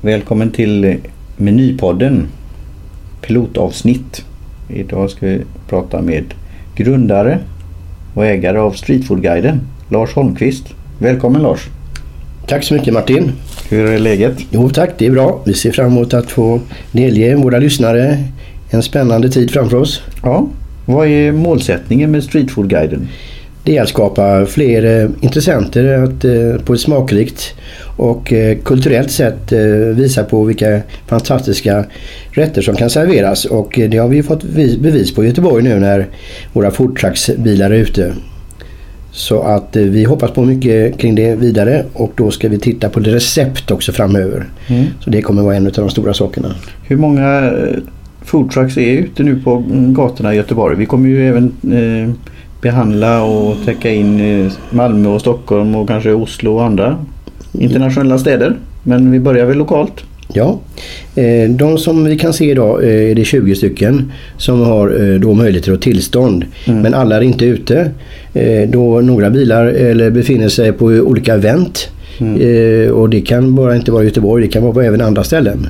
Välkommen till Menypodden pilotavsnitt. Idag ska vi prata med grundare och ägare av Streetfoodguiden, Lars Holmqvist. Välkommen Lars! Tack så mycket Martin! Hur är läget? Jo tack, det är bra. Vi ser fram emot att få delge våra lyssnare en spännande tid framför oss. Ja, vad är målsättningen med Streetfoodguiden? Det är att skapa fler eh, intressenter att eh, på ett smakrikt och eh, kulturellt sätt visa på vilka fantastiska rätter som kan serveras. Och det har vi fått bevis på i Göteborg nu när våra foodtrucksbilar är ute. Så att vi hoppas på mycket kring det vidare och då ska vi titta på recept också framöver. Mm. Så det kommer vara en av de stora sakerna. Hur många foodtrucks är ute nu på gatorna i Göteborg? Vi kommer ju även eh, behandla och täcka in eh, Malmö och Stockholm och kanske Oslo och andra internationella städer. Men vi börjar väl lokalt. Ja, eh, de som vi kan se idag eh, är det 20 stycken som har då möjligheter och tillstånd. Mm. Men alla är inte ute. Då några bilar eller befinner sig på olika event. Mm. Och det kan bara inte vara Göteborg, det kan vara på även andra ställen.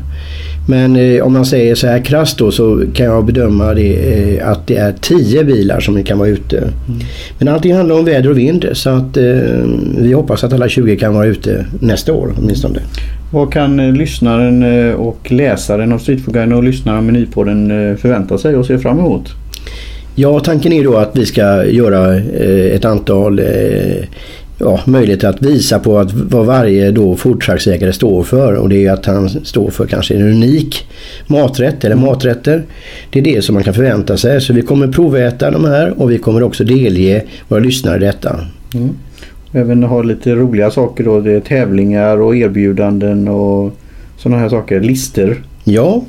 Men eh, om man säger så här krasst då så kan jag bedöma det, eh, att det är 10 bilar som kan vara ute. Mm. Men allting handlar om väder och vind så att eh, vi hoppas att alla 20 kan vara ute nästa år åtminstone. Vad kan eh, lyssnaren eh, och läsaren av Streetfoodguiden och lyssnaren av Menypodden eh, förvänta sig och se fram emot? Ja, tanken är då att vi ska göra ett antal ja, möjlighet att visa på att vad varje då foodtrucksägare står för och det är att han står för kanske en unik maträtt eller maträtter. Det är det som man kan förvänta sig. Så vi kommer proväta de här och vi kommer också delge våra lyssnare detta. Mm. Även ha lite roliga saker då. Det är tävlingar och erbjudanden och sådana här saker. Lister. Ja,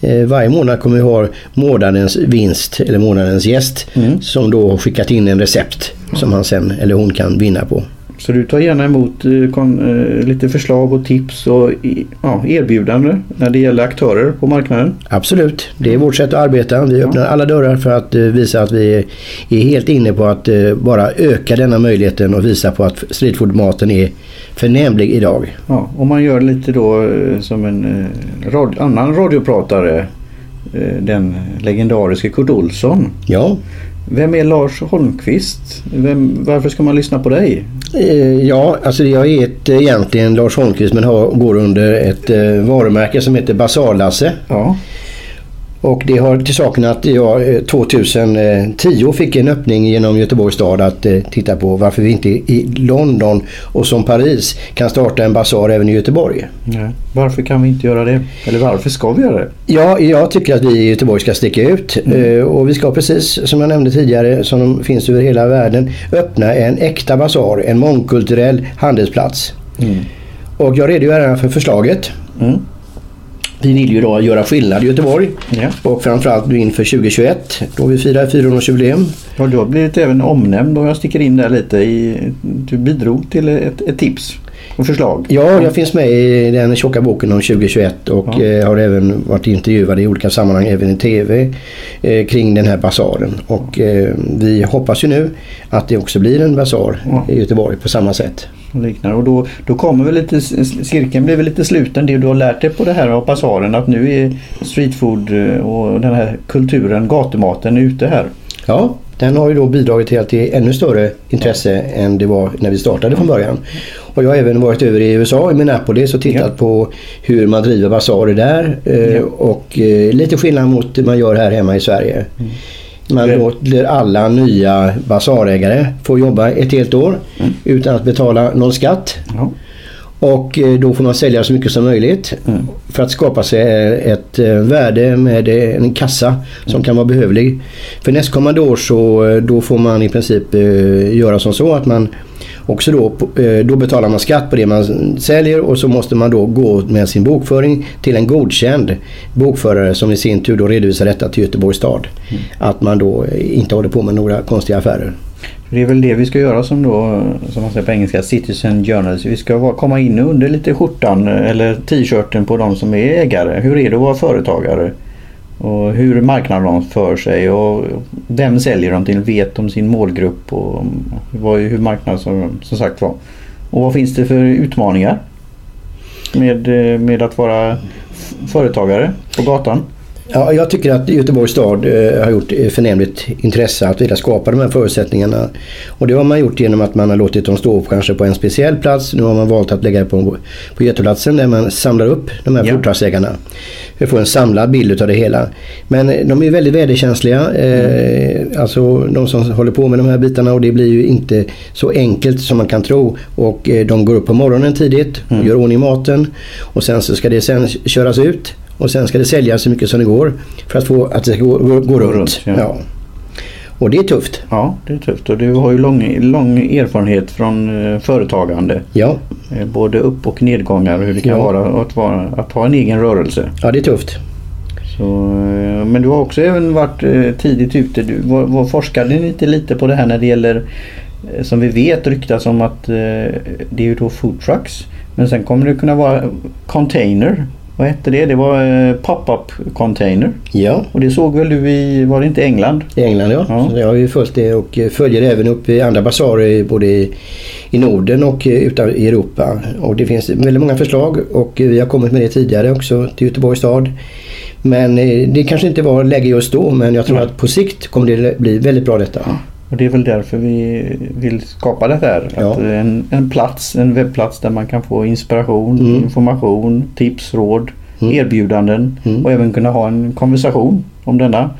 eh, varje månad kommer vi ha månadens vinst eller månadens gäst mm. som då har skickat in en recept som han sen eller hon kan vinna på. Så du tar gärna emot eh, eh, lite förslag och tips och ja, erbjudanden när det gäller aktörer på marknaden? Absolut, det är vårt sätt att arbeta. Vi öppnar alla dörrar för att eh, visa att vi är helt inne på att bara öka denna möjligheten och visa på att streetfoodmaten är förnämlig idag. Ja, om man gör lite då som en radio, annan radiopratare den legendariske Kurt Olsson. Ja. Vem är Lars Holmqvist? Vem, varför ska man lyssna på dig? Eh, ja, alltså jag heter egentligen Lars Holmqvist men har, går under ett eh, varumärke som heter Basarlasse. Ja. Och det har till saken att jag 2010 eh, fick en öppning genom Göteborgs stad att eh, titta på varför vi inte i London och som Paris kan starta en basar även i Göteborg. Nej. Varför kan vi inte göra det? Eller varför ska vi göra det? Ja, jag tycker att vi i Göteborg ska sticka ut. Mm. Eh, och vi ska precis som jag nämnde tidigare, som finns över hela världen, öppna en äkta basar, en mångkulturell handelsplats. Mm. Och jag redogör här för förslaget. Mm. Vi vill ju då göra skillnad i Göteborg ja. och framförallt nu inför 2021 då vi firar 400-årsjubileum. Ja, du har blivit även omnämnd och jag sticker in där lite. I, du bidrog till ett, ett tips och förslag. Ja, jag finns med i den tjocka boken om 2021 och ja. Eh, har även varit intervjuad i olika sammanhang, även i TV, eh, kring den här basaren. Och eh, vi hoppas ju nu att det också blir en basar ja. i Göteborg på samma sätt och liknande. Och då, då kommer väl lite, cirkeln blir väl lite sluten. Det du har lärt dig på det här av basaren att nu är streetfood och den här kulturen, gatumaten ute här. Ja, den har ju då bidragit till att det är ännu större intresse än det var när vi startade från början. Och jag har även varit över i USA, i Minneapolis och tittat ja. på hur man driver basarer där. Eh, ja. Och eh, lite skillnad mot det man gör här hemma i Sverige. Mm. Man låter alla nya basarägare få jobba ett helt år mm. utan att betala någon skatt. Ja. Och eh, då får man sälja så mycket som möjligt mm. för att skapa sig ett eh, värde med en kassa som mm. kan vara behövlig. För nästkommande år så eh, då får man i princip göra som så att man också då, då betalar man skatt på det man säljer och så måste man då gå med sin bokföring till en godkänd bokförare som i sin tur då redovisar detta till Göteborgs stad. Mm. Att man då inte håller på med några konstiga affärer. Det är väl det vi ska göra som då, som man säger på engelska, citizen journalist. Vi ska komma in under lite skjortan eller t-shirten på de som är ägare. Hur är det att vara företagare? Och hur marknaden de för sig och vem säljer de till? Vet de sin målgrupp och vad, hur marknaden som, som sagt var. Och vad finns det för utmaningar? med, med att vara företagare på gatan? Ja, jag tycker att Göteborgs stad eh, har gjort eh, förnämligt intresse att vilja skapa de här förutsättningarna. Och det har man gjort genom att man har låtit dem stå kanske på en speciell plats. Nu har man valt att lägga det på, på Göteplatsen där man samlar upp de här Ja. porträttsägarna. Vi får en samlad bild av det hela. Men eh, de är väldigt väderkänsliga. Eh, alltså de som håller på med de här bitarna och det blir ju inte så enkelt som man kan tro. Och de går upp på morgonen tidigt och gör ordning maten. Och sen så ska det sen köras ut. Och sen ska det säljas så mycket som det går för att få att det ska gå, gå, gå runt. runt, ja. ja. Och det är tufft. Ja, det är tufft och du har ju lång, lång erfarenhet från eh, företagande. Ja, Eh, Både upp och nedgångar hur det kan Ja. vara att, vara att ha en egen rörelse. ja det är tufft. Så, eh, men du har också även varit tidigt ute. Du var, var forskade lite, lite på det här när det gäller som vi vet ryktas om att det är ju då food trucks. Men sen kommer det kunna vara container. Vad hette det? Det var eh, pop-up container. Ja, Och det såg väl du i, var det inte England? i England ja. Ja. Så jag har ju följt det och eh, följer även upp i andra basarer både i, i Norden och eh, utan i Europa. Och det finns väldigt många förslag och vi har kommit med det tidigare också till Göteborgs stad. Men det kanske inte var läge just då men jag tror Nej. att på sikt kommer det bli väldigt bra detta. Och det är väl därför vi vill skapa det här. Ja. Att en, en plats, en webbplats där man kan få inspiration, Mm. information, tips, råd, Mm. erbjudanden Mm. och även kunna ha en konversation om denna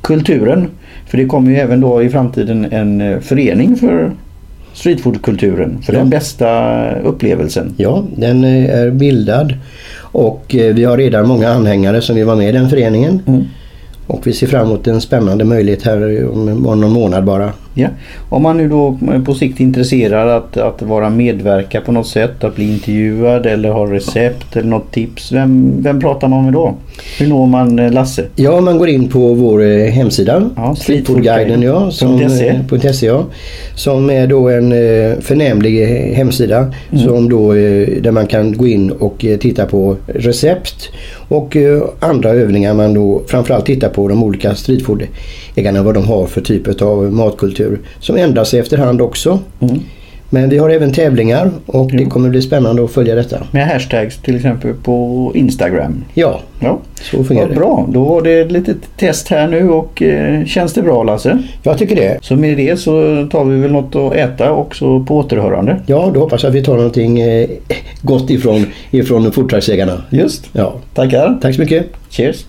kulturen. För det kommer ju även då i framtiden en eh, förening för streetfoodkulturen. För Ja. den bästa upplevelsen. Ja, den eh, är bildad och eh, vi har redan många anhängare som vill vara med i den föreningen. Och vi ser fram emot en spännande möjlighet här om om någon månad bara. Ja. Om man nu då på sikt är intresserad att, att vara medverka på något sätt, att bli intervjuad eller ha recept eller något tips. Vem, vem pratar man med då? Hur når man eh, Lasse? Ja, man går in på vår eh, hemsida. Ja, Streetfoodguiden ja, som, .se. eh, ja. Som är då en eh, förnämlig eh, hemsida som då, eh, där man kan gå in och eh, titta på recept och eh, andra övningar. Man då framförallt tittar på de olika streetfoodägarna vad de har för typ av matkultur som ändrar sig efterhand också. Mm. Men vi har även tävlingar och det Jo. kommer bli spännande att följa detta. Med hashtags till exempel på Instagram. Ja, Ja, så fungerar Vad det. bra. Då var det ett litet test här nu och eh, känns det bra Lasse? Jag tycker det. Så med det så tar vi väl något att äta också på återhörande. Ja, då hoppas jag att vi tar någonting eh, gott ifrån, ifrån. Just. Ja, Tackar. tack så mycket. Cheers.